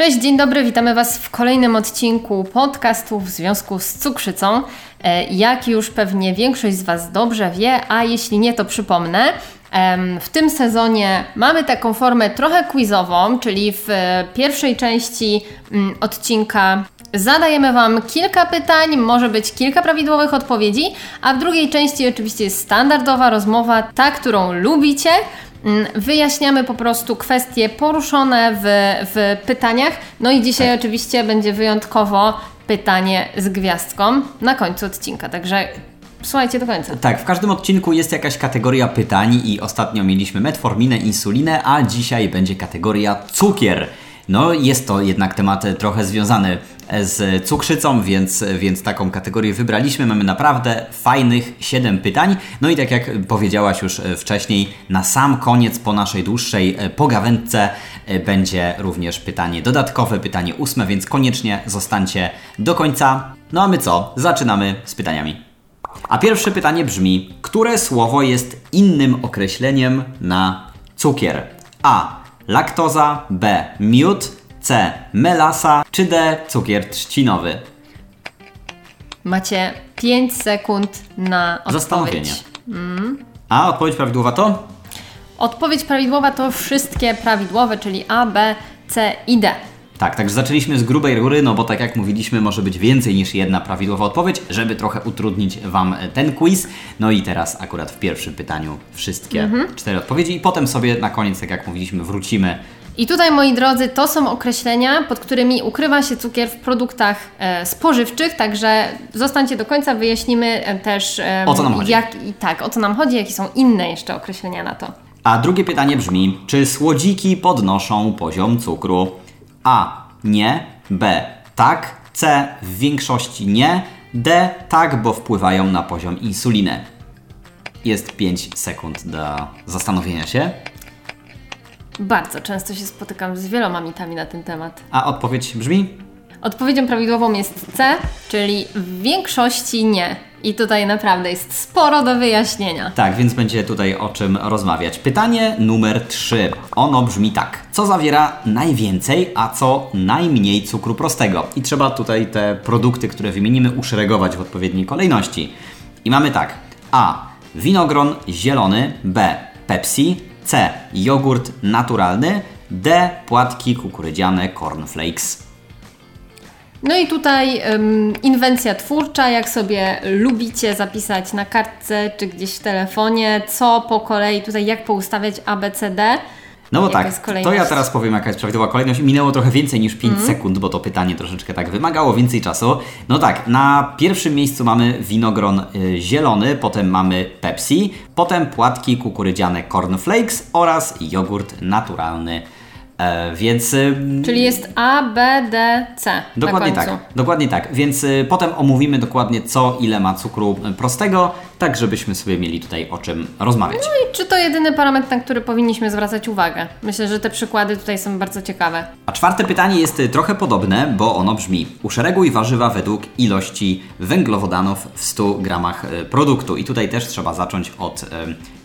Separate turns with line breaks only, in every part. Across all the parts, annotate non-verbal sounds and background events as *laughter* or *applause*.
Cześć, dzień dobry, witamy Was w kolejnym odcinku podcastu w związku z cukrzycą. E, Jak już pewnie większość z Was dobrze wie, a jeśli nie, to przypomnę. W tym sezonie mamy taką formę trochę quizową, czyli w e, pierwszej części mm, odcinka zadajemy Wam kilka pytań, może być kilka prawidłowych odpowiedzi, a w drugiej części oczywiście jest standardowa rozmowa, ta, którą lubicie. Mm, Wyjaśniamy po prostu kwestie poruszone w, w pytaniach. No i dzisiaj oczywiście będzie wyjątkowo pytanie z gwiazdką na końcu odcinka. Także słuchajcie do końca.
Tak, w każdym odcinku jest jakaś kategoria pytań i ostatnio mieliśmy metforminę, insulinę, a dzisiaj będzie kategoria cukier. No, jest to jednak temat trochę związany z cukrzycą, więc, więc taką kategorię wybraliśmy. Mamy naprawdę fajnych 7 pytań. No i tak jak powiedziałaś już wcześniej, na sam koniec po naszej dłuższej pogawędce będzie również pytanie dodatkowe, pytanie ósme, więc koniecznie zostańcie do końca. No a my co? Zaczynamy z pytaniami. A pierwsze pytanie brzmi: które słowo jest innym określeniem na cukier? A. Laktoza, B. Miód, C. Melasa, czy D. Cukier trzcinowy?
Macie 5 sekund na odpowiedź.
Zastanowienie. A odpowiedź prawidłowa to?
Odpowiedź prawidłowa to wszystkie prawidłowe, czyli A, B, C i D.
Tak, także zaczęliśmy z grubej rury, no bo tak jak mówiliśmy, może być więcej niż jedna prawidłowa odpowiedź, żeby trochę utrudnić Wam ten quiz. No i teraz akurat w pierwszym pytaniu wszystkie cztery odpowiedzi i potem sobie na koniec, tak jak mówiliśmy, wrócimy
I tutaj, moi drodzy, to są określenia, pod którymi ukrywa się cukier w produktach e, spożywczych, także zostańcie do końca, wyjaśnimy e, też e,
O co nam chodzi.
Jak, i tak, o co nam chodzi, jakie są inne jeszcze określenia na to.
A drugie pytanie brzmi: czy słodziki podnoszą poziom cukru? A. Nie. B. Tak. C. W większości nie. D. Tak, bo wpływają na poziom insuliny. Jest 5 sekund do zastanowienia się.
Bardzo często się spotykam z wieloma mitami na ten temat.
A odpowiedź brzmi:
Odpowiedzią prawidłową jest C, czyli w większości nie. I tutaj naprawdę jest sporo do wyjaśnienia.
Tak, więc będzie tutaj o czym rozmawiać. Pytanie numer 3. Ono brzmi tak. Co zawiera najwięcej, a co najmniej cukru prostego? I trzeba tutaj te produkty, które wymienimy, uszeregować w odpowiedniej kolejności. I mamy tak. A. Winogron zielony. B. Pepsi. C. Jogurt naturalny. D. Płatki kukurydziane cornflakes.
No i tutaj ym, inwencja twórcza, jak sobie lubicie zapisać na kartce czy gdzieś w telefonie, co po kolei tutaj, jak poustawiać A, B, C, D.
No bo tak, to ja teraz powiem jaka jest prawidłowa kolejność. Minęło trochę więcej niż 5 sekund, bo to pytanie troszeczkę tak wymagało więcej czasu. No tak, na pierwszym miejscu mamy winogron y, zielony, potem mamy Pepsi, potem płatki kukurydziane cornflakes oraz jogurt naturalny. E, więc
Czyli jest A, B, D, C.
Dokładnie tak, dokładnie tak. Więc y, potem omówimy dokładnie co, ile ma cukru y, prostego, tak żebyśmy sobie mieli tutaj o czym rozmawiać.
I czy to jedyny parametr, na który powinniśmy zwracać uwagę? Myślę, że te przykłady tutaj są bardzo ciekawe.
A czwarte pytanie jest y, trochę podobne, bo ono brzmi: uszereguj warzywa według ilości węglowodanów w 100 gramach produktu. I tutaj też trzeba zacząć od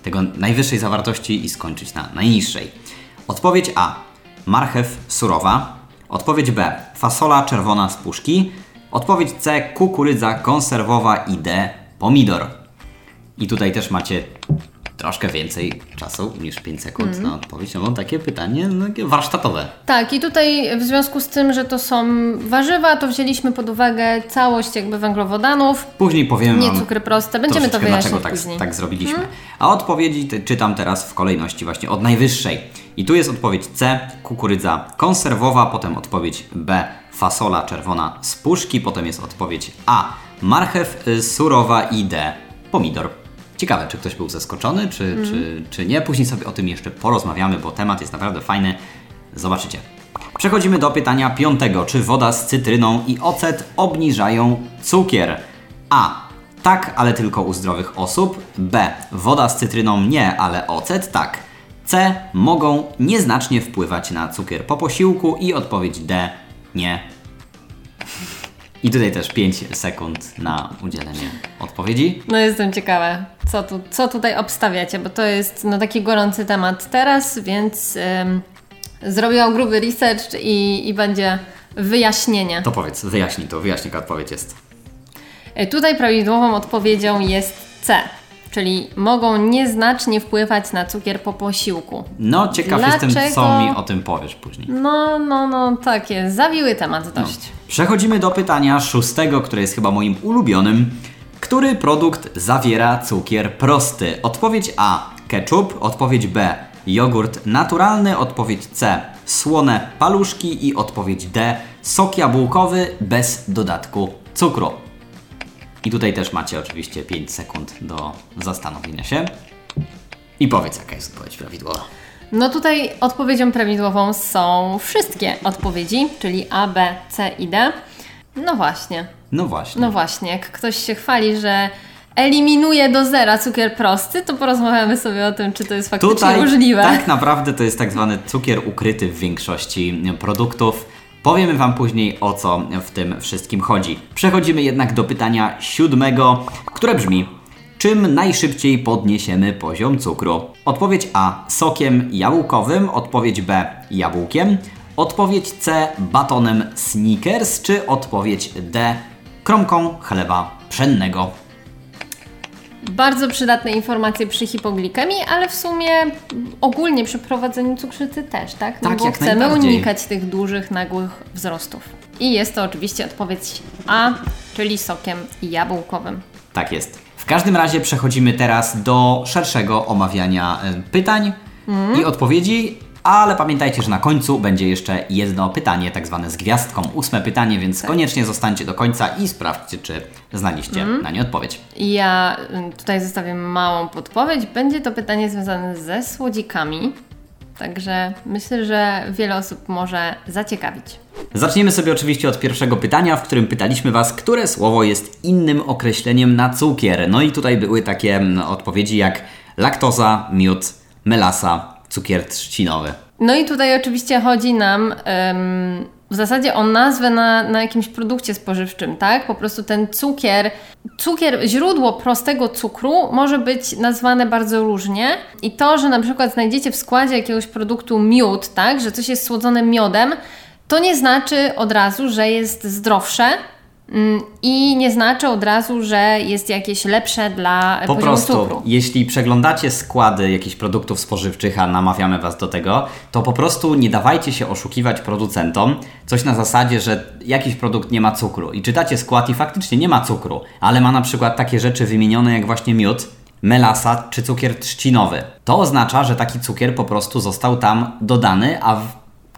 tego najwyższej zawartości i skończyć na najniższej. Odpowiedź A: marchew surowa. Odpowiedź B: fasola czerwona z puszki. Odpowiedź C: kukurydza konserwowa i D: pomidor. I tutaj też macie troszkę więcej czasu niż 5 sekund
Mhm.
na odpowiedź. No bo takie pytanie no, takie warsztatowe.
Tak, i tutaj w związku z tym, że to są warzywa, to wzięliśmy pod uwagę całość jakby węglowodanów,
Później powiem
nie cukry proste. Będziemy to wyjaśniać
dlaczego tak,
później.
tak zrobiliśmy. A odpowiedzi te, czytam teraz w kolejności właśnie od najwyższej. I tu jest odpowiedź C, kukurydza konserwowa, potem odpowiedź B, fasola czerwona z puszki, potem jest odpowiedź A, marchew y, surowa i D, pomidor. Ciekawe, czy ktoś był zaskoczony, czy,
Mhm.
czy, czy nie. Później sobie o tym jeszcze porozmawiamy, bo temat jest naprawdę fajny. Zobaczycie. Przechodzimy do pytania piątego. Czy woda z cytryną i ocet obniżają cukier? A. Tak, ale tylko u zdrowych osób. B. Woda z cytryną nie, ale ocet tak. C. Mogą nieznacznie wpływać na cukier po posiłku i odpowiedź D. Nie. I tutaj też 5 sekund na udzielenie odpowiedzi.
No jestem ciekawa, co, tu, co tutaj obstawiacie, bo to jest no, taki gorący temat teraz, więc ym, zrobiłam gruby research i, i będzie wyjaśnienie.
To powiedz, wyjaśnij to, wyjaśnij jaka odpowiedź jest.
Y, Tutaj prawidłową odpowiedzią jest C, czyli mogą nieznacznie wpływać na cukier po posiłku.
No, ciekaw jestem, co
Dlaczego?
mi o tym powiesz później.
No, no, no, tak jest. Zawiły temat dość.
Przechodzimy do pytania szóstego, które jest chyba moim ulubionym. Który produkt zawiera cukier prosty? Odpowiedź A. Ketchup. Odpowiedź B. Jogurt naturalny. Odpowiedź C. Słone paluszki. I odpowiedź D. Sok jabłkowy bez dodatku cukru. I tutaj też macie oczywiście 5 sekund do zastanowienia się. I powiedz, jaka jest odpowiedź prawidłowa.
No tutaj odpowiedzią prawidłową są wszystkie odpowiedzi, czyli A, B, C i D. No właśnie.
No właśnie.
No właśnie, jak ktoś się chwali, że eliminuje do zera cukier prosty, to porozmawiamy sobie o tym, czy to jest faktycznie
Tutaj
możliwe.
tak naprawdę to jest tak zwany cukier ukryty w większości produktów. Powiemy Wam później o co w tym wszystkim chodzi. Przechodzimy jednak do pytania siódmego, które brzmi: Czym najszybciej podniesiemy poziom cukru? Odpowiedź A sokiem jabłkowym, odpowiedź B jabłkiem, odpowiedź C batonem Snickers, czy odpowiedź D kromką chleba pszennego.
Bardzo przydatne informacje przy hipoglikemii, ale w sumie ogólnie przy prowadzeniu cukrzycy też, tak? No
Tak,
bo chcemy unikać tych dużych, nagłych wzrostów. I jest to oczywiście odpowiedź A, czyli sokiem jabłkowym.
Tak jest. W każdym razie przechodzimy teraz do szerszego omawiania e, pytań i odpowiedzi, ale pamiętajcie, że na końcu będzie jeszcze jedno pytanie, tak zwane z gwiazdką, ósme pytanie, więc koniecznie zostańcie do końca i sprawdźcie, czy znaliście na nie odpowiedź.
Ja y, tutaj zostawię małą podpowiedź. Będzie to pytanie związane ze słodzikami. Także myślę, że wiele osób może zaciekawić.
Zaczniemy sobie oczywiście od pierwszego pytania, w którym pytaliśmy Was, które słowo jest innym określeniem na cukier. No i tutaj były takie mm, odpowiedzi jak laktoza, miód, melasa, cukier trzcinowy.
No i tutaj oczywiście chodzi nam em, w zasadzie o nazwę na, na jakimś produkcie spożywczym, tak? Po prostu ten cukier, cukier, źródło prostego cukru może być nazwane bardzo różnie i to, że na przykład znajdziecie w składzie jakiegoś produktu miód, tak? Że coś jest słodzone miodem, to nie znaczy od razu, że jest zdrowsze. Mm, I nie znaczy od razu, że jest jakieś lepsze dla
Po
poziomu
prostu,
cukru.
jeśli przeglądacie składy jakichś produktów spożywczych, a namawiamy Was do tego, to po prostu nie dawajcie się oszukiwać producentom. Coś na zasadzie, że jakiś produkt nie ma cukru i czytacie skład i faktycznie nie ma cukru, ale ma na przykład takie rzeczy wymienione jak właśnie miód, melasa czy cukier trzcinowy. To oznacza, że taki cukier po prostu został tam dodany, a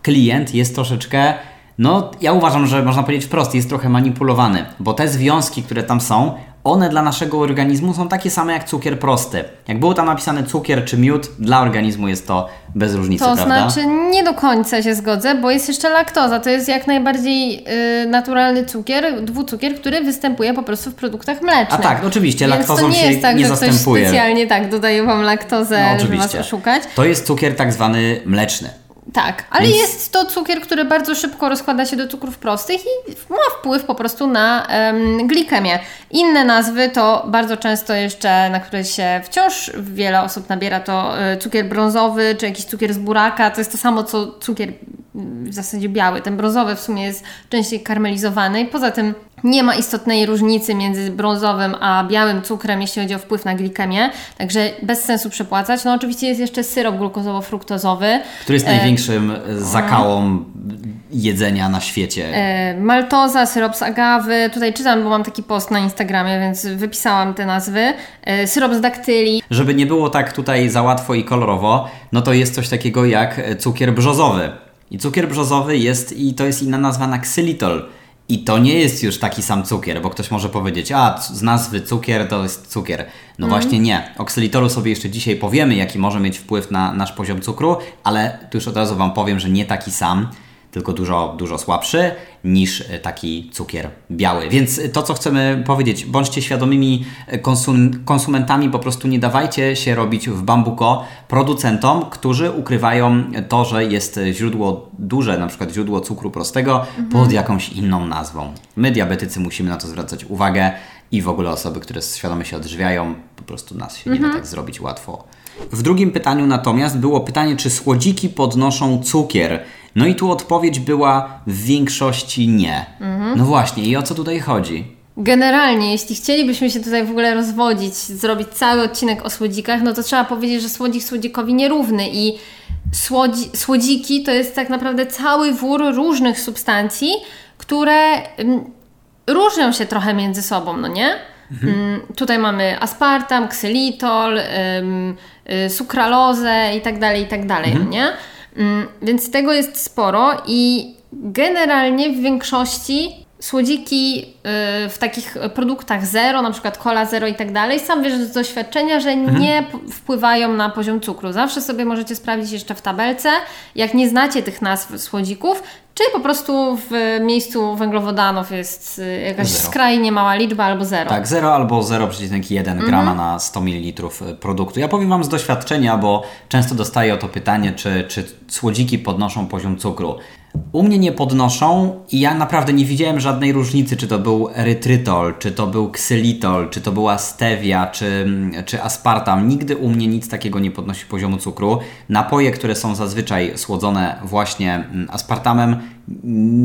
klient jest troszeczkę no, ja uważam, że można powiedzieć wprost, jest trochę manipulowany, bo te związki, które tam są, one dla naszego organizmu są takie same jak cukier prosty. Jak było tam napisane cukier czy miód, dla organizmu jest to bez różnicy,
To
prawda?
znaczy nie do końca się zgodzę, bo jest jeszcze laktoza. To jest jak najbardziej y, naturalny cukier, dwucukier, który występuje po prostu w produktach mlecznych.
A tak, oczywiście,
Więc
laktozą
to nie jest tak,
nie
że ktoś
zastępuje.
specjalnie tak dodaje wam laktozę,
No,
żeby was oszukać.
To jest cukier tak zwany mleczny.
Tak, ale
Więc-
jest to cukier, który bardzo szybko rozkłada się do cukrów prostych i ma wpływ po prostu na em, glikemię. Inne nazwy to bardzo często jeszcze, na które się wciąż wiele osób nabiera, to e, cukier brązowy, czy jakiś cukier z buraka. To jest to samo co cukier w zasadzie biały. Ten brązowy w sumie jest częściej karmelizowany. Poza tym nie ma istotnej różnicy między brązowym a białym cukrem, jeśli chodzi o wpływ na glikemię, także bez sensu przepłacać. No oczywiście jest jeszcze syrop glukozowo-fruktozowy.
Który jest największym zakałą jedzenia na świecie.
E, maltoza, syrop z agawy. Tutaj czytam, bo mam taki post na Instagramie, więc wypisałam te nazwy. E, syrop z daktyli.
Żeby nie było tak tutaj za łatwo i kolorowo, no to jest coś takiego jak cukier brzozowy. I cukier brzozowy jest, i to jest inna nazwa na ksylitol. I to nie jest już taki sam cukier, bo ktoś może powiedzieć, a z nazwy cukier to jest cukier. No właśnie nie. O ksylitolu sobie jeszcze dzisiaj powiemy, jaki może mieć wpływ na nasz poziom cukru, ale tu już od razu Wam powiem, że nie taki sam, tylko dużo, dużo słabszy niż e, taki cukier biały. Więc to, co chcemy powiedzieć, bądźcie świadomymi e, konsum konsumentami, po prostu nie dawajcie się robić w bambuko producentom, którzy ukrywają to, że jest źródło duże, na przykład źródło cukru prostego pod jakąś inną nazwą. My, diabetycy, musimy na to zwracać uwagę i w ogóle osoby, które świadomie się odżywiają, po prostu nas się nie da tak zrobić łatwo. W drugim pytaniu natomiast było pytanie, czy słodziki podnoszą cukier. No i tu odpowiedź była w większości nie. No właśnie, i o co tutaj chodzi?
Generalnie, jeśli chcielibyśmy się tutaj w ogóle rozwodzić, zrobić cały odcinek o słodzikach, no to trzeba powiedzieć, że słodzik słodzikowi nierówny i słodzi, słodziki to jest tak naprawdę cały wór różnych substancji, które mm, różnią się trochę między sobą, no nie? Mm, Tutaj mamy aspartam, ksylitol, ym, y, sukralozę i tak dalej, i tak dalej, no nie? Mm, Więc tego jest sporo i generalnie w większości słodziki y, w takich produktach zero, na przykład cola zero i tak dalej, sam wiesz z doświadczenia, że nie p- wpływają na poziom cukru. Zawsze sobie możecie sprawdzić jeszcze w tabelce, jak nie znacie tych nazw słodzików, czy po prostu w miejscu węglowodanów jest y, jakaś
Zero.
skrajnie mała liczba albo zero.
Tak, 0 albo 0,1 grama na 100 ml produktu. Ja powiem Wam z doświadczenia, bo często dostaję o to pytanie, czy, czy słodziki podnoszą poziom cukru. U mnie nie podnoszą i ja naprawdę nie widziałem żadnej różnicy, czy to był erytrytol, czy to był ksylitol, czy to była stevia, czy, czy aspartam. Nigdy u mnie nic takiego nie podnosi poziomu cukru. Napoje, które są zazwyczaj słodzone właśnie mm, aspartamem,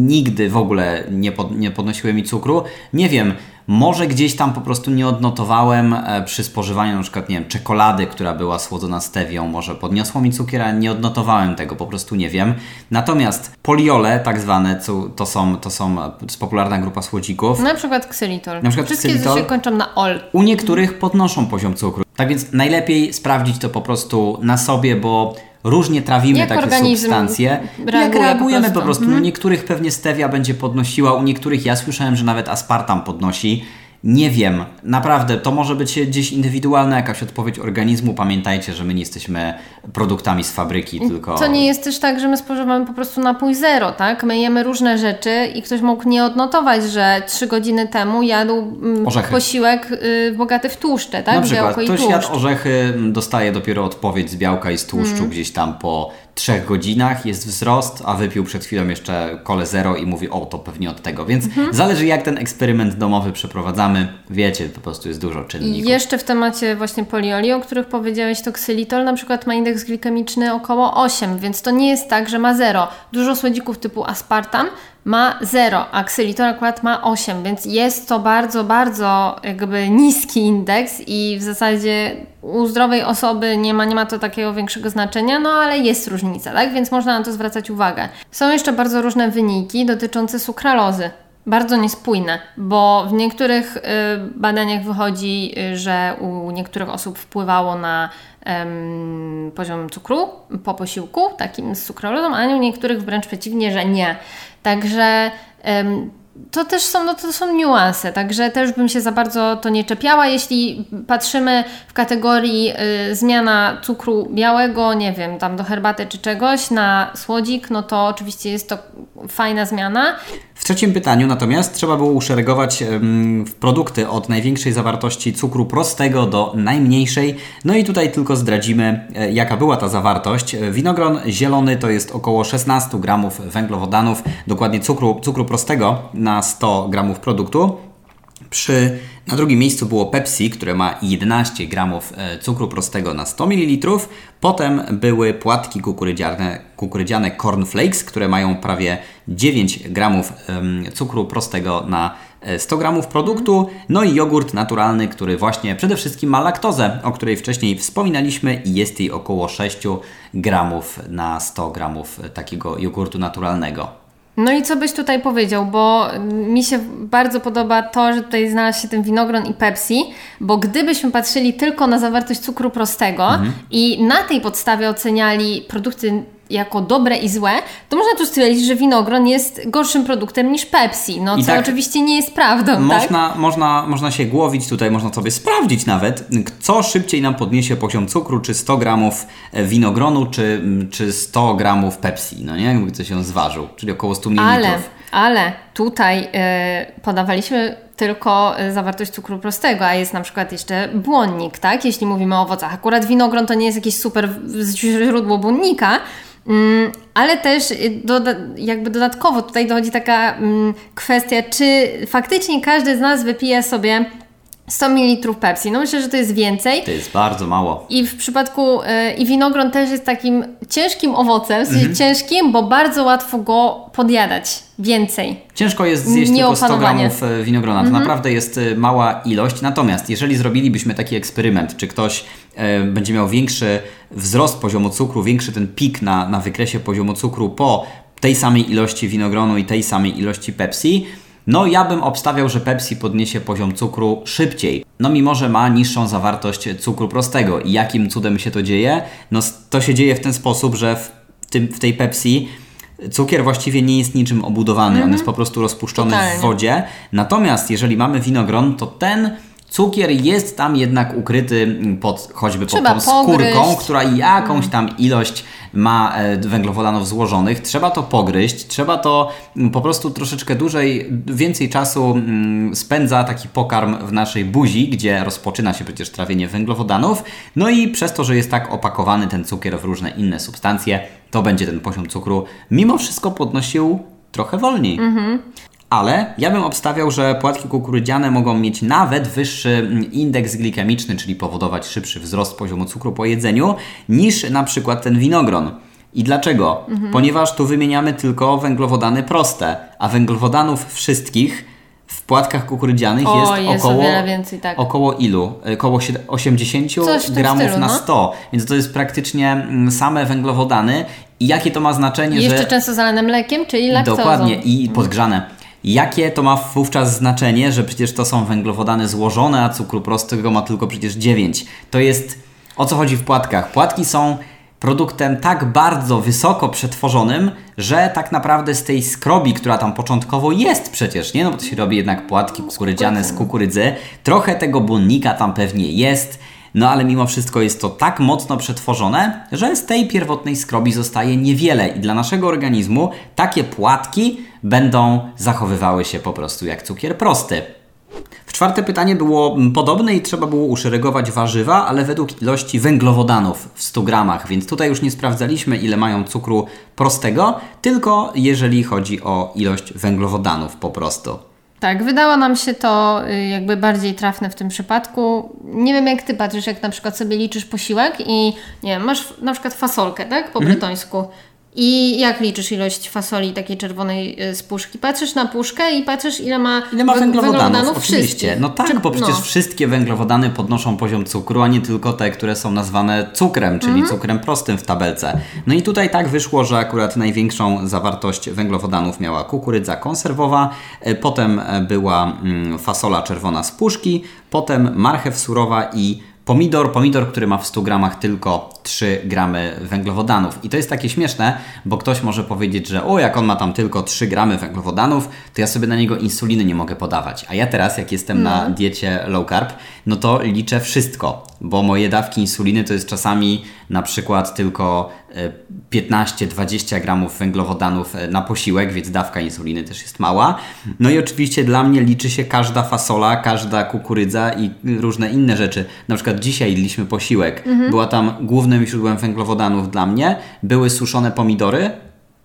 nigdy w ogóle nie, pod, nie podnosiły mi cukru. Nie wiem, może gdzieś tam po prostu nie odnotowałem e, przy spożywaniu na przykład, nie wiem, czekolady, która była słodzona stewią, może podniosło mi cukier, a nie odnotowałem tego, po prostu nie wiem. Natomiast poliole, tak zwane, to są, to są e, popularna grupa słodzików.
Na przykład ksylitol.
Na przykład
Wszystkie
ksylitol.
się kończą na ol.
U niektórych podnoszą poziom cukru. Tak więc najlepiej sprawdzić to po prostu na sobie, bo różnie trawimy
Jak
takie substancje. Jak
reaguje po
reagujemy po
prostu.
prostu. No, niektórych pewnie stevia będzie podnosiła, u niektórych ja słyszałem, że nawet aspartam podnosi. Nie wiem, naprawdę, to może być gdzieś indywidualna jakaś odpowiedź organizmu. Pamiętajcie, że my nie jesteśmy produktami z fabryki, tylko...
To nie jest też tak, że my spożywamy po prostu napój zero, tak? My jemy różne rzeczy i ktoś mógł nie odnotować, że trzy godziny temu jadł mm,
Orzechy.
posiłek y, bogaty w tłuszcze, tak?
Na przykład
Białko i
ktoś
tłuszcz.
jadł orzechy, m, dostaje dopiero odpowiedź z białka i z tłuszczu
Mm.
gdzieś tam po trzech godzinach, jest wzrost, a wypił przed chwilą jeszcze kole zero i mówi, o to pewnie od tego. Więc
Mhm.
zależy jak ten eksperyment domowy przeprowadzamy. Wiecie, po prostu jest dużo czynników.
jeszcze w temacie właśnie polioli, o których powiedziałeś, to ksylitol na przykład ma indeks glikemiczny około 8, więc to nie jest tak, że ma 0. Dużo słodzików typu aspartam ma 0, a ksylitol akurat ma 8, więc jest to bardzo, bardzo jakby niski indeks i w zasadzie u zdrowej osoby nie ma, nie ma to takiego większego znaczenia, no ale jest różnica, tak? Więc można na to zwracać uwagę. Są jeszcze bardzo różne wyniki dotyczące sukralozy bardzo niespójne, bo w niektórych y, badaniach wychodzi, y, że u niektórych osób wpływało na em, poziom cukru po posiłku, takim z sukralozą, a u niektórych wręcz przeciwnie, że nie. Także em, to też są, no to są niuanse, także też bym się za bardzo to nie czepiała. Jeśli patrzymy w kategorii y, zmiana cukru białego, nie wiem, tam do herbaty czy czegoś na słodzik, no to oczywiście jest to fajna zmiana.
W trzecim pytaniu natomiast trzeba było uszeregować w produkty od największej zawartości cukru prostego do najmniejszej. No i tutaj tylko zdradzimy, e, jaka była ta zawartość. Winogron zielony to jest około 16 gramów węglowodanów, dokładnie cukru, cukru prostego na 100 gramów produktu. Przy, na drugim miejscu było Pepsi, które ma 11 gramów e, cukru prostego na 100 ml. Potem były płatki kukurydziane, kukurydziane Cornflakes, które mają prawie 9 gramów cukru prostego na e, 100 gramów produktu. No i jogurt naturalny, który właśnie przede wszystkim ma laktozę, o której wcześniej wspominaliśmy i jest jej około 6 gramów na 100 gramów e, takiego jogurtu naturalnego.
No i co byś tutaj powiedział, bo mi się bardzo podoba to, że tutaj znalazł się ten winogron i Pepsi, bo gdybyśmy patrzyli tylko na zawartość cukru prostego
Mhm.
i na tej podstawie oceniali produkty jako dobre i złe, to można tu stwierdzić, że winogron jest gorszym produktem niż Pepsi, no
I
co
tak
oczywiście nie jest prawdą, tak?
Można, można, można się głowić tutaj, można sobie sprawdzić nawet, co szybciej nam podniesie poziom cukru, czy 100 gramów winogronu, czy, czy 100 gramów Pepsi, no nie? Jakby ktoś ją zważył, czyli około 100 ml.
Ale, ale tutaj y, podawaliśmy tylko y, zawartość cukru prostego, a jest na przykład jeszcze błonnik, tak? Jeśli mówimy o owocach. Akurat winogron to nie jest jakieś super źródło błonnika, mm, ale też y, doda jakby dodatkowo tutaj dochodzi taka mm, kwestia, czy faktycznie każdy z nas wypije sobie 100 ml Pepsi. No myślę, że to jest więcej.
To jest bardzo mało.
I w przypadku, y, i winogron też jest takim ciężkim owocem, w sensie
Mhm.
ciężkim, bo bardzo łatwo go podjadać więcej.
Ciężko jest zjeść tylko 100
Nieopanowanie.
gramów e, winogrona. To
Mhm.
naprawdę jest e, mała ilość. Natomiast jeżeli zrobilibyśmy taki eksperyment, czy ktoś e, będzie miał większy wzrost poziomu cukru, większy ten pik na, na wykresie poziomu cukru po tej samej ilości winogronu i tej samej ilości Pepsi, no ja bym obstawiał, że Pepsi podniesie poziom cukru szybciej. No mimo, że ma niższą zawartość cukru prostego. I jakim cudem się to dzieje? No to się dzieje w ten sposób, że w, tym, w tej Pepsi cukier właściwie nie jest niczym obudowany, on jest po prostu rozpuszczony w
Totalnie.
wodzie. Natomiast jeżeli mamy winogron, to ten cukier jest tam jednak ukryty mm, pod choćby pod
Trzeba
tą skórką,
pogryźć.
która jakąś tam ilość ma e, węglowodanów złożonych. Trzeba to pogryźć, trzeba to mm, po prostu troszeczkę dłużej, więcej czasu mm, spędza taki pokarm w naszej buzi, gdzie rozpoczyna się przecież trawienie węglowodanów. No i przez to, że jest tak opakowany ten cukier w różne inne substancje, to będzie ten poziom cukru mimo wszystko podnosił trochę wolniej. Ale ja bym obstawiał, że płatki kukurydziane mogą mieć nawet wyższy mm, indeks glikemiczny, czyli powodować szybszy wzrost poziomu cukru po jedzeniu, niż na przykład ten winogron. I dlaczego? Ponieważ tu wymieniamy tylko węglowodany proste, a węglowodanów wszystkich w płatkach kukurydzianych
O,
jest,
jest
około,
więcej, tak.
około ilu? Około sied- 80
Coś w tym
gramów
stylu,
na
no.
100. Więc to jest praktycznie mm, same węglowodany. I jakie to ma znaczenie,
I jeszcze
że...
często zalane mlekiem, czyli laktozą.
Dokładnie i podgrzane. Jakie to ma wówczas znaczenie, że przecież to są węglowodany złożone, a cukru prostego ma tylko przecież 9. To jest o co chodzi w płatkach. Płatki są produktem tak bardzo wysoko przetworzonym, że tak naprawdę z tej skrobi, która tam początkowo jest przecież, nie? No bo to się robi jednak płatki kukurydziane z kukurydzy. Trochę tego błonnika tam pewnie jest. No ale mimo wszystko jest to tak mocno przetworzone, że z tej pierwotnej skrobi zostaje niewiele i dla naszego organizmu takie płatki będą zachowywały się po prostu jak cukier prosty. W czwarte pytanie było mm, podobne i trzeba było uszeregować warzywa, ale według ilości węglowodanów w 100 gramach, więc tutaj już nie sprawdzaliśmy ile mają cukru prostego, tylko jeżeli chodzi o ilość węglowodanów po prostu.
Tak, wydało nam się to y, jakby bardziej trafne w tym przypadku. Nie wiem, jak ty patrzysz, jak na przykład sobie liczysz posiłek i nie wiem, masz na przykład fasolkę, tak? Po
Mhm.
brytońsku. I jak liczysz ilość fasoli takiej czerwonej y, z puszki? Patrzysz na puszkę i patrzysz, ile ma,
Ile ma
wę-
węglowodanów? Oczywiście.
wszystkich.
No tak,
Czy-
bo przecież
no.
wszystkie węglowodany podnoszą poziom cukru, a nie tylko te, które są nazwane cukrem, czyli
Mhm.
cukrem prostym w tabelce. No i tutaj tak wyszło, że akurat największą zawartość węglowodanów miała kukurydza konserwowa, e, potem e, była mm, fasola czerwona z puszki, potem marchew surowa i Pomidor, pomidor, który ma w 100 gramach tylko 3 gramy węglowodanów. I to jest takie śmieszne, bo ktoś może powiedzieć, że o, jak on ma tam tylko 3 gramy węglowodanów, to ja sobie na niego insuliny nie mogę podawać. A ja teraz, jak jestem na diecie low carb, no to liczę wszystko, bo moje dawki insuliny to jest czasami na przykład tylko 15-20 gramów węglowodanów e, na posiłek, więc dawka insuliny też jest mała. No i oczywiście dla mnie liczy się każda fasola, każda kukurydza i różne inne rzeczy. Na przykład dzisiaj jedliśmy posiłek. Była tam głównym źródłem węglowodanów dla mnie. Były suszone pomidory,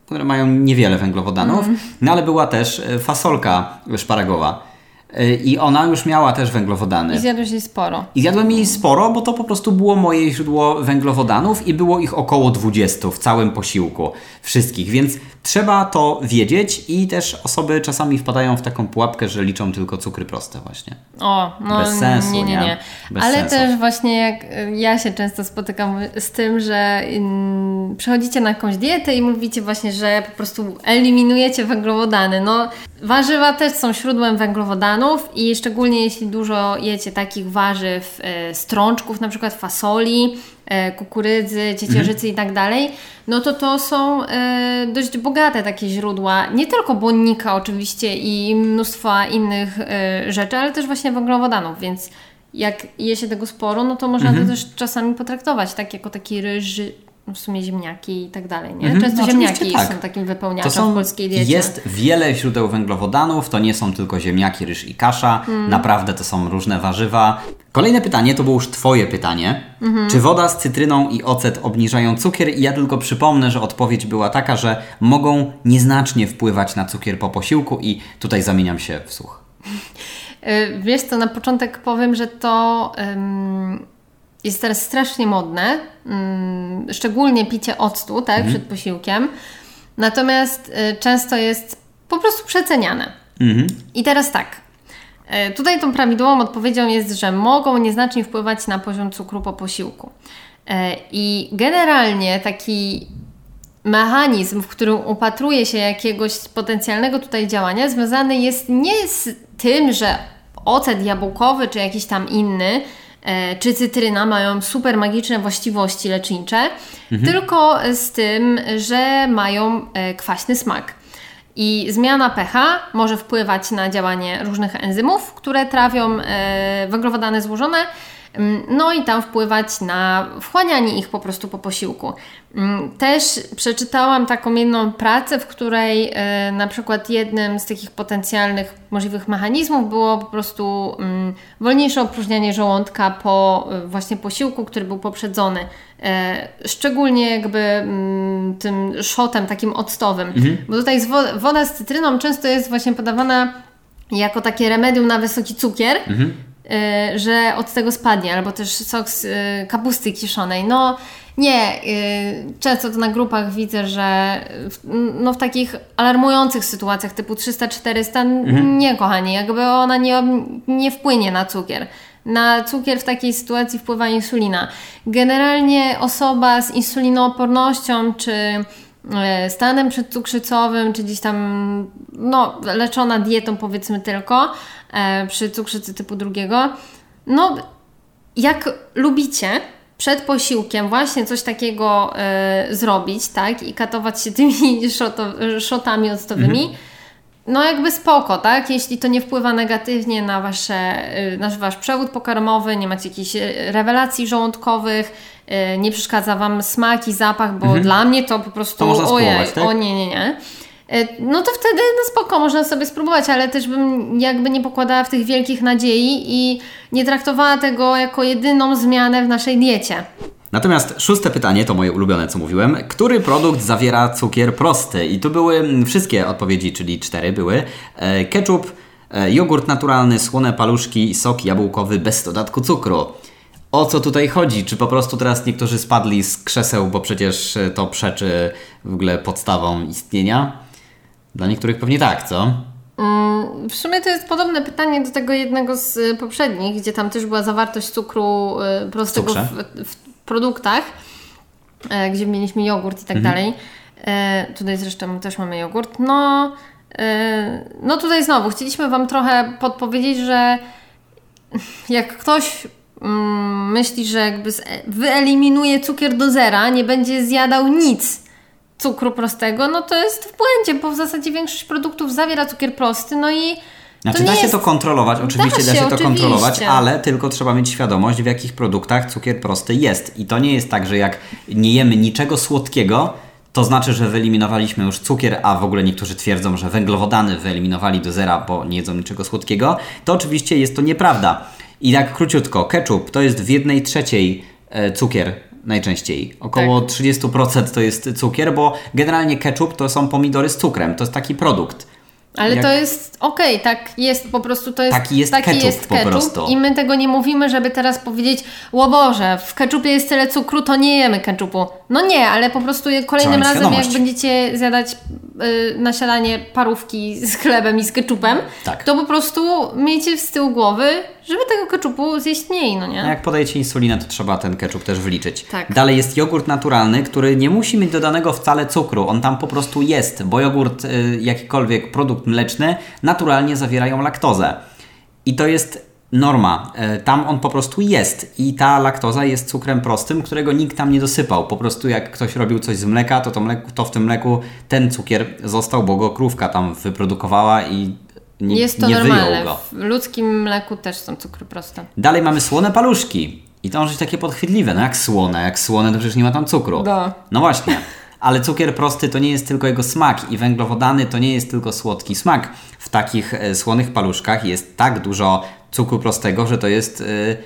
które mają niewiele węglowodanów, no ale była też e, fasolka szparagowa. Y, i ona już miała też węglowodany.
I zjadłeś jej sporo.
I zjadłem jej sporo, bo to po prostu było moje źródło węglowodanów i było ich około 20 w całym posiłku. Wszystkich, więc trzeba to wiedzieć i też osoby czasami wpadają w taką pułapkę, że liczą tylko cukry proste właśnie.
O, no
Bez sensu,
nie, nie,
nie?
nie.
Bez
Ale
sensu.
też właśnie jak y, ja się często spotykam z tym, że mm, przechodzicie na jakąś dietę i mówicie właśnie, że po prostu eliminujecie węglowodany. No, warzywa też są źródłem węglowodanów i szczególnie jeśli dużo jecie takich warzyw, e, strączków, na przykład fasoli, e, kukurydzy, ciecierzycy i tak dalej, no to to są e, dość bogate takie źródła, nie tylko błonnika oczywiście i mnóstwa innych rzeczy, ale też właśnie węglowodanów, więc jak je się tego sporo, no to można to też czasami potraktować tak jako taki ryż, no w sumie ziemniaki i tak dalej, nie? Często
No,
ziemniaki
tak.
są takim wypełniaczem
są,
w polskiej diecie.
jest wiele źródeł węglowodanów, to nie są tylko ziemniaki, ryż i kasza,
Mm.
naprawdę to są różne warzywa. Kolejne pytanie, to było już Twoje pytanie.
Mhm.
Czy woda z cytryną i ocet obniżają cukier? I ja tylko przypomnę, że odpowiedź była taka, że mogą nieznacznie wpływać na cukier po posiłku i tutaj zamieniam się w słuch. *laughs*
Y, Wiesz co, na początek powiem, że to ym, jest teraz strasznie modne, ym, szczególnie picie octu, tak, przed posiłkiem. Natomiast y, często jest po prostu przeceniane. I teraz tak. y, Tutaj tą prawidłową odpowiedzią jest, że mogą nieznacznie wpływać na poziom cukru po posiłku. Y, I generalnie taki mechanizm, w którym upatruje się jakiegoś potencjalnego tutaj działania, związany jest nie z tym, że ocet jabłkowy czy jakiś tam inny, czy cytryna mają super magiczne właściwości lecznicze, tylko z tym, że mają e, kwaśny smak. I zmiana pH może wpływać na działanie różnych enzymów, które trawią e, węglowodany złożone, no i tam wpływać na wchłanianie ich po prostu po posiłku. Mm, Też przeczytałam taką jedną pracę, w której e, na przykład jednym z takich potencjalnych możliwych mechanizmów było po prostu mm, wolniejsze opróżnianie żołądka po e, właśnie posiłku, który był poprzedzony. E, szczególnie jakby mm, tym szotem takim octowym. Bo tutaj woda z cytryną często jest właśnie podawana jako takie remedium na wysoki cukier, y, że od tego spadnie, albo też sok z y, kapusty kiszonej. No nie, y, często to na grupach widzę, że w, no, w takich alarmujących sytuacjach typu 300-400, nie kochani, jakby ona nie, nie wpłynie na cukier. Na cukier w takiej sytuacji wpływa insulina. Generalnie osoba z insulinoopornością czy stanem przedcukrzycowym, czy gdzieś tam no, leczona dietą powiedzmy tylko e, przy cukrzycy typu drugiego, no jak lubicie przed posiłkiem właśnie coś takiego e, zrobić, tak, i katować się tymi *laughs* szotami octowymi, no jakby spoko, tak? Jeśli to nie wpływa negatywnie na, wasze, y, na Wasz przewód pokarmowy, nie macie jakichś y, rewelacji żołądkowych, y, nie przeszkadza Wam smak i zapach, bo dla mnie to po prostu
To można
ojej,
spróbować, tak?
o nie, nie, nie. No to wtedy no spoko, można sobie spróbować, ale też bym jakby nie pokładała w tych wielkich nadziei i nie traktowała tego jako jedyną zmianę w naszej diecie.
Natomiast szóste pytanie, to moje ulubione, co mówiłem. Który produkt zawiera cukier prosty? I tu były mm, wszystkie odpowiedzi, czyli cztery były. E, ketchup, e, jogurt naturalny, słone paluszki, sok jabłkowy bez dodatku cukru. O co tutaj chodzi? Czy po prostu teraz niektórzy spadli z krzeseł, bo przecież e, to przeczy w ogóle podstawom istnienia? Dla niektórych pewnie tak, co?
W sumie to jest podobne pytanie do tego jednego z poprzednich, gdzie tam też była zawartość cukru prostego w, w produktach, e, gdzie mieliśmy jogurt i tak dalej. E, tutaj zresztą też mamy jogurt. No, e, no tutaj znowu chcieliśmy Wam trochę podpowiedzieć, że jak ktoś mm, myśli, że jakby wyeliminuje cukier do zera, nie będzie zjadał nic cukru prostego, no to jest w błędzie, bo w zasadzie większość produktów zawiera cukier prosty, no i
Znaczy da się
jest...
to kontrolować, oczywiście da
się,
się, to
oczywiście.
kontrolować, ale tylko trzeba mieć świadomość, w jakich produktach cukier prosty jest. I to nie jest tak, że jak nie jemy niczego słodkiego, to znaczy, że wyeliminowaliśmy już cukier, a w ogóle niektórzy twierdzą, że węglowodany wyeliminowali do zera, bo nie jedzą niczego słodkiego. To oczywiście jest to nieprawda. I tak króciutko, ketchup to jest w jednej trzeciej e, cukier najczęściej. Około
Tak.
30% to jest cukier, bo generalnie ketchup to są pomidory z cukrem. To jest taki produkt.
Ale
Jak-
to jest okej, tak jest po prostu, to jest
Taki jest ketchup
jest
po prostu.
i my tego nie mówimy, żeby teraz powiedzieć, o Boże, w ketchupie jest tyle cukru, to nie jemy ketchupu. No nie, ale po prostu kolejnym razem jak będziecie zjadać y, na śniadanie parówki z chlebem i z ketchupem,
Tak.
to po prostu miejcie z tyłu głowy, żeby tego ketchupu zjeść mniej, no nie?
A jak podajecie insulinę, to trzeba ten ketchup też wliczyć.
Tak.
Dalej jest jogurt naturalny, który nie musi mieć dodanego wcale cukru. On tam po prostu jest, bo jogurt, y, jakikolwiek produkt mleczny, naturalnie zawierają laktozę. I to jest norma. Y, Tam on po prostu jest. I ta laktoza jest cukrem prostym, którego nikt tam nie dosypał. Po prostu jak ktoś robił coś z mleka, to, to, mleku, to w tym mleku ten cukier został, bo go krówka tam wyprodukowała i nie,
jest to
nie
normalne.
go.
W ludzkim mleku też są cukry proste.
Dalej mamy słone paluszki. I to może być takie podchwytliwe. No jak słone? Jak słone, to przecież nie ma tam cukru.
Da.
No właśnie. Ale cukier prosty to nie jest tylko jego smak i węglowodany to nie jest tylko słodki smak. W takich e, słonych paluszkach jest tak dużo cukru prostego, że to jest... e,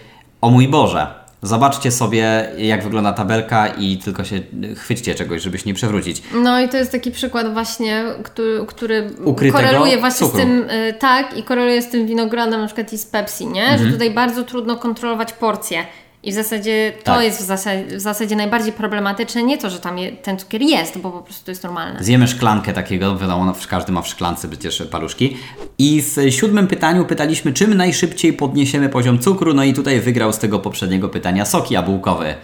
o mój Boże. Zobaczcie sobie, jak wygląda tabelka i tylko się chwyćcie czegoś, żeby się nie przewrócić.
No i to jest taki przykład właśnie, który, który
Ukrytego
koreluje właśnie
cukru.
z tym, y, tak, i koreluje z tym winogronem na przykład i z Pepsi, nie?
Mhm.
Że tutaj bardzo trudno kontrolować porcje. I w zasadzie to
Tak.
jest w zasadzie, w zasadzie najbardziej problematyczne, nie to, że tam je, ten cukier jest, bo po prostu to jest normalne.
Zjemy szklankę takiego, wiadomo, no, każdy ma w szklance przecież paluszki. I w siódmym pytaniu pytaliśmy, czym najszybciej podniesiemy poziom cukru, no i tutaj wygrał z tego poprzedniego pytania sok jabłkowy.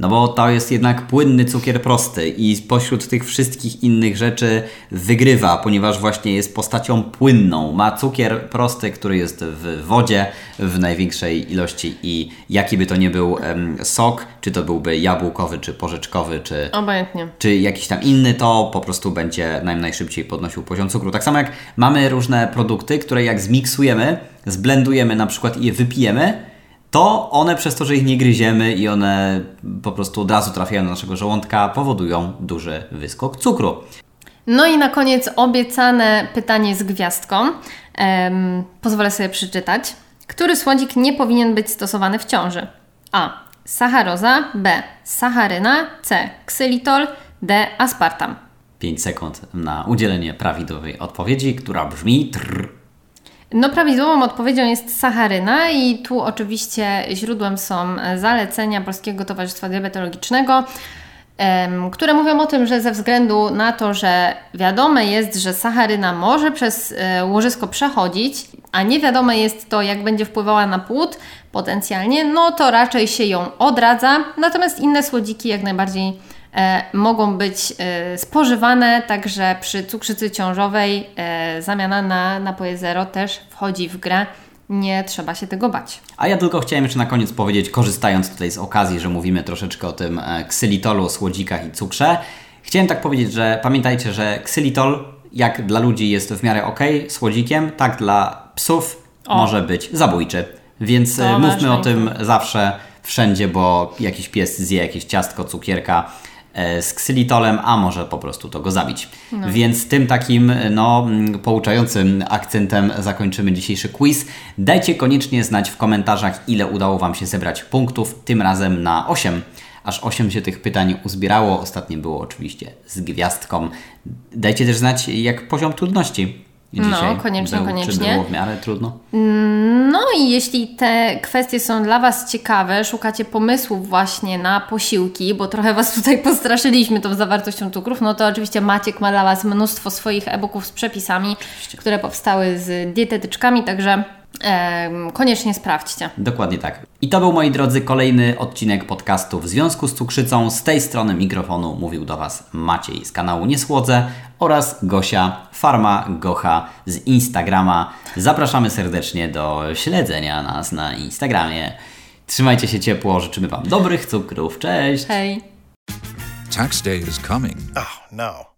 No bo to jest jednak płynny cukier prosty i spośród tych wszystkich innych rzeczy wygrywa, ponieważ właśnie jest postacią płynną. Ma cukier prosty, który jest w wodzie w największej ilości i jaki by to nie był em, sok, czy to byłby jabłkowy, czy porzeczkowy, czy
Obojętnie.
czy jakiś tam inny, to po prostu będzie nam najszybciej podnosił poziom cukru. Tak samo jak mamy różne produkty, które jak zmiksujemy, zblendujemy na przykład i je wypijemy, to one przez to, że ich nie gryziemy i one po prostu od razu trafiają do naszego żołądka, powodują duży wyskok cukru.
No i na koniec obiecane pytanie z gwiazdką. Em, pozwolę sobie przeczytać. Który słodzik nie powinien być stosowany w ciąży? A. Sacharoza. B. Sacharyna. C. Ksylitol. D. Aspartam.
5 sekund na udzielenie prawidłowej odpowiedzi, która brzmi trrr.
No, prawidłową odpowiedzią jest sacharyna, i tu oczywiście źródłem są zalecenia Polskiego Towarzystwa Diabetologicznego, które mówią o tym, że ze względu na to, że wiadome jest, że sacharyna może przez e, łożysko przechodzić, a nie wiadome jest to, jak będzie wpływała na płód potencjalnie, no to raczej się ją odradza. Natomiast inne słodziki jak najbardziej e, mogą być e, spożywane, także przy cukrzycy ciążowej e, zamiana na napoje zero też wchodzi w grę. Nie trzeba się tego bać.
A ja tylko chciałem jeszcze na koniec powiedzieć, korzystając tutaj z okazji, że mówimy troszeczkę o tym e, ksylitolu, słodzikach i cukrze. Chciałem tak powiedzieć, że pamiętajcie, że ksylitol jak dla ludzi jest w miarę ok słodzikiem, tak dla psów może być zabójczy. Więc
To
e, mówmy o tym zawsze, wszędzie, bo jakiś pies zje jakieś ciastko, cukierka e, z ksylitolem, a może po prostu to go zabić. Więc tym takim no, mm, pouczającym akcentem zakończymy dzisiejszy quiz. Dajcie koniecznie znać w komentarzach, ile udało Wam się zebrać punktów, tym razem na 8. Aż 8 się tych pytań uzbierało. Ostatnie było oczywiście z gwiazdką. Dajcie też znać, jak poziom trudności dzisiaj
koniecznie,
był.
koniecznie.
Czy było w miarę trudno?
No i jeśli te kwestie są dla Was ciekawe, szukacie pomysłów właśnie na posiłki, bo trochę Was tutaj *laughs* postraszyliśmy tą zawartością cukrów, no to oczywiście Maciek ma dla Was mnóstwo swoich e-booków z przepisami, które powstały z dietetyczkami, także koniecznie sprawdźcie.
Dokładnie tak. I to był, moi drodzy, kolejny odcinek podcastu w związku z cukrzycą. Z tej strony mikrofonu mówił do Was Maciej z kanału Niesłodze oraz Gosia Farma Gocha z Instagrama. Zapraszamy serdecznie do śledzenia nas na Instagramie. Trzymajcie się ciepło, życzymy Wam dobrych cukrów. Cześć!
Hej!
Tax day is coming.
Oh, no.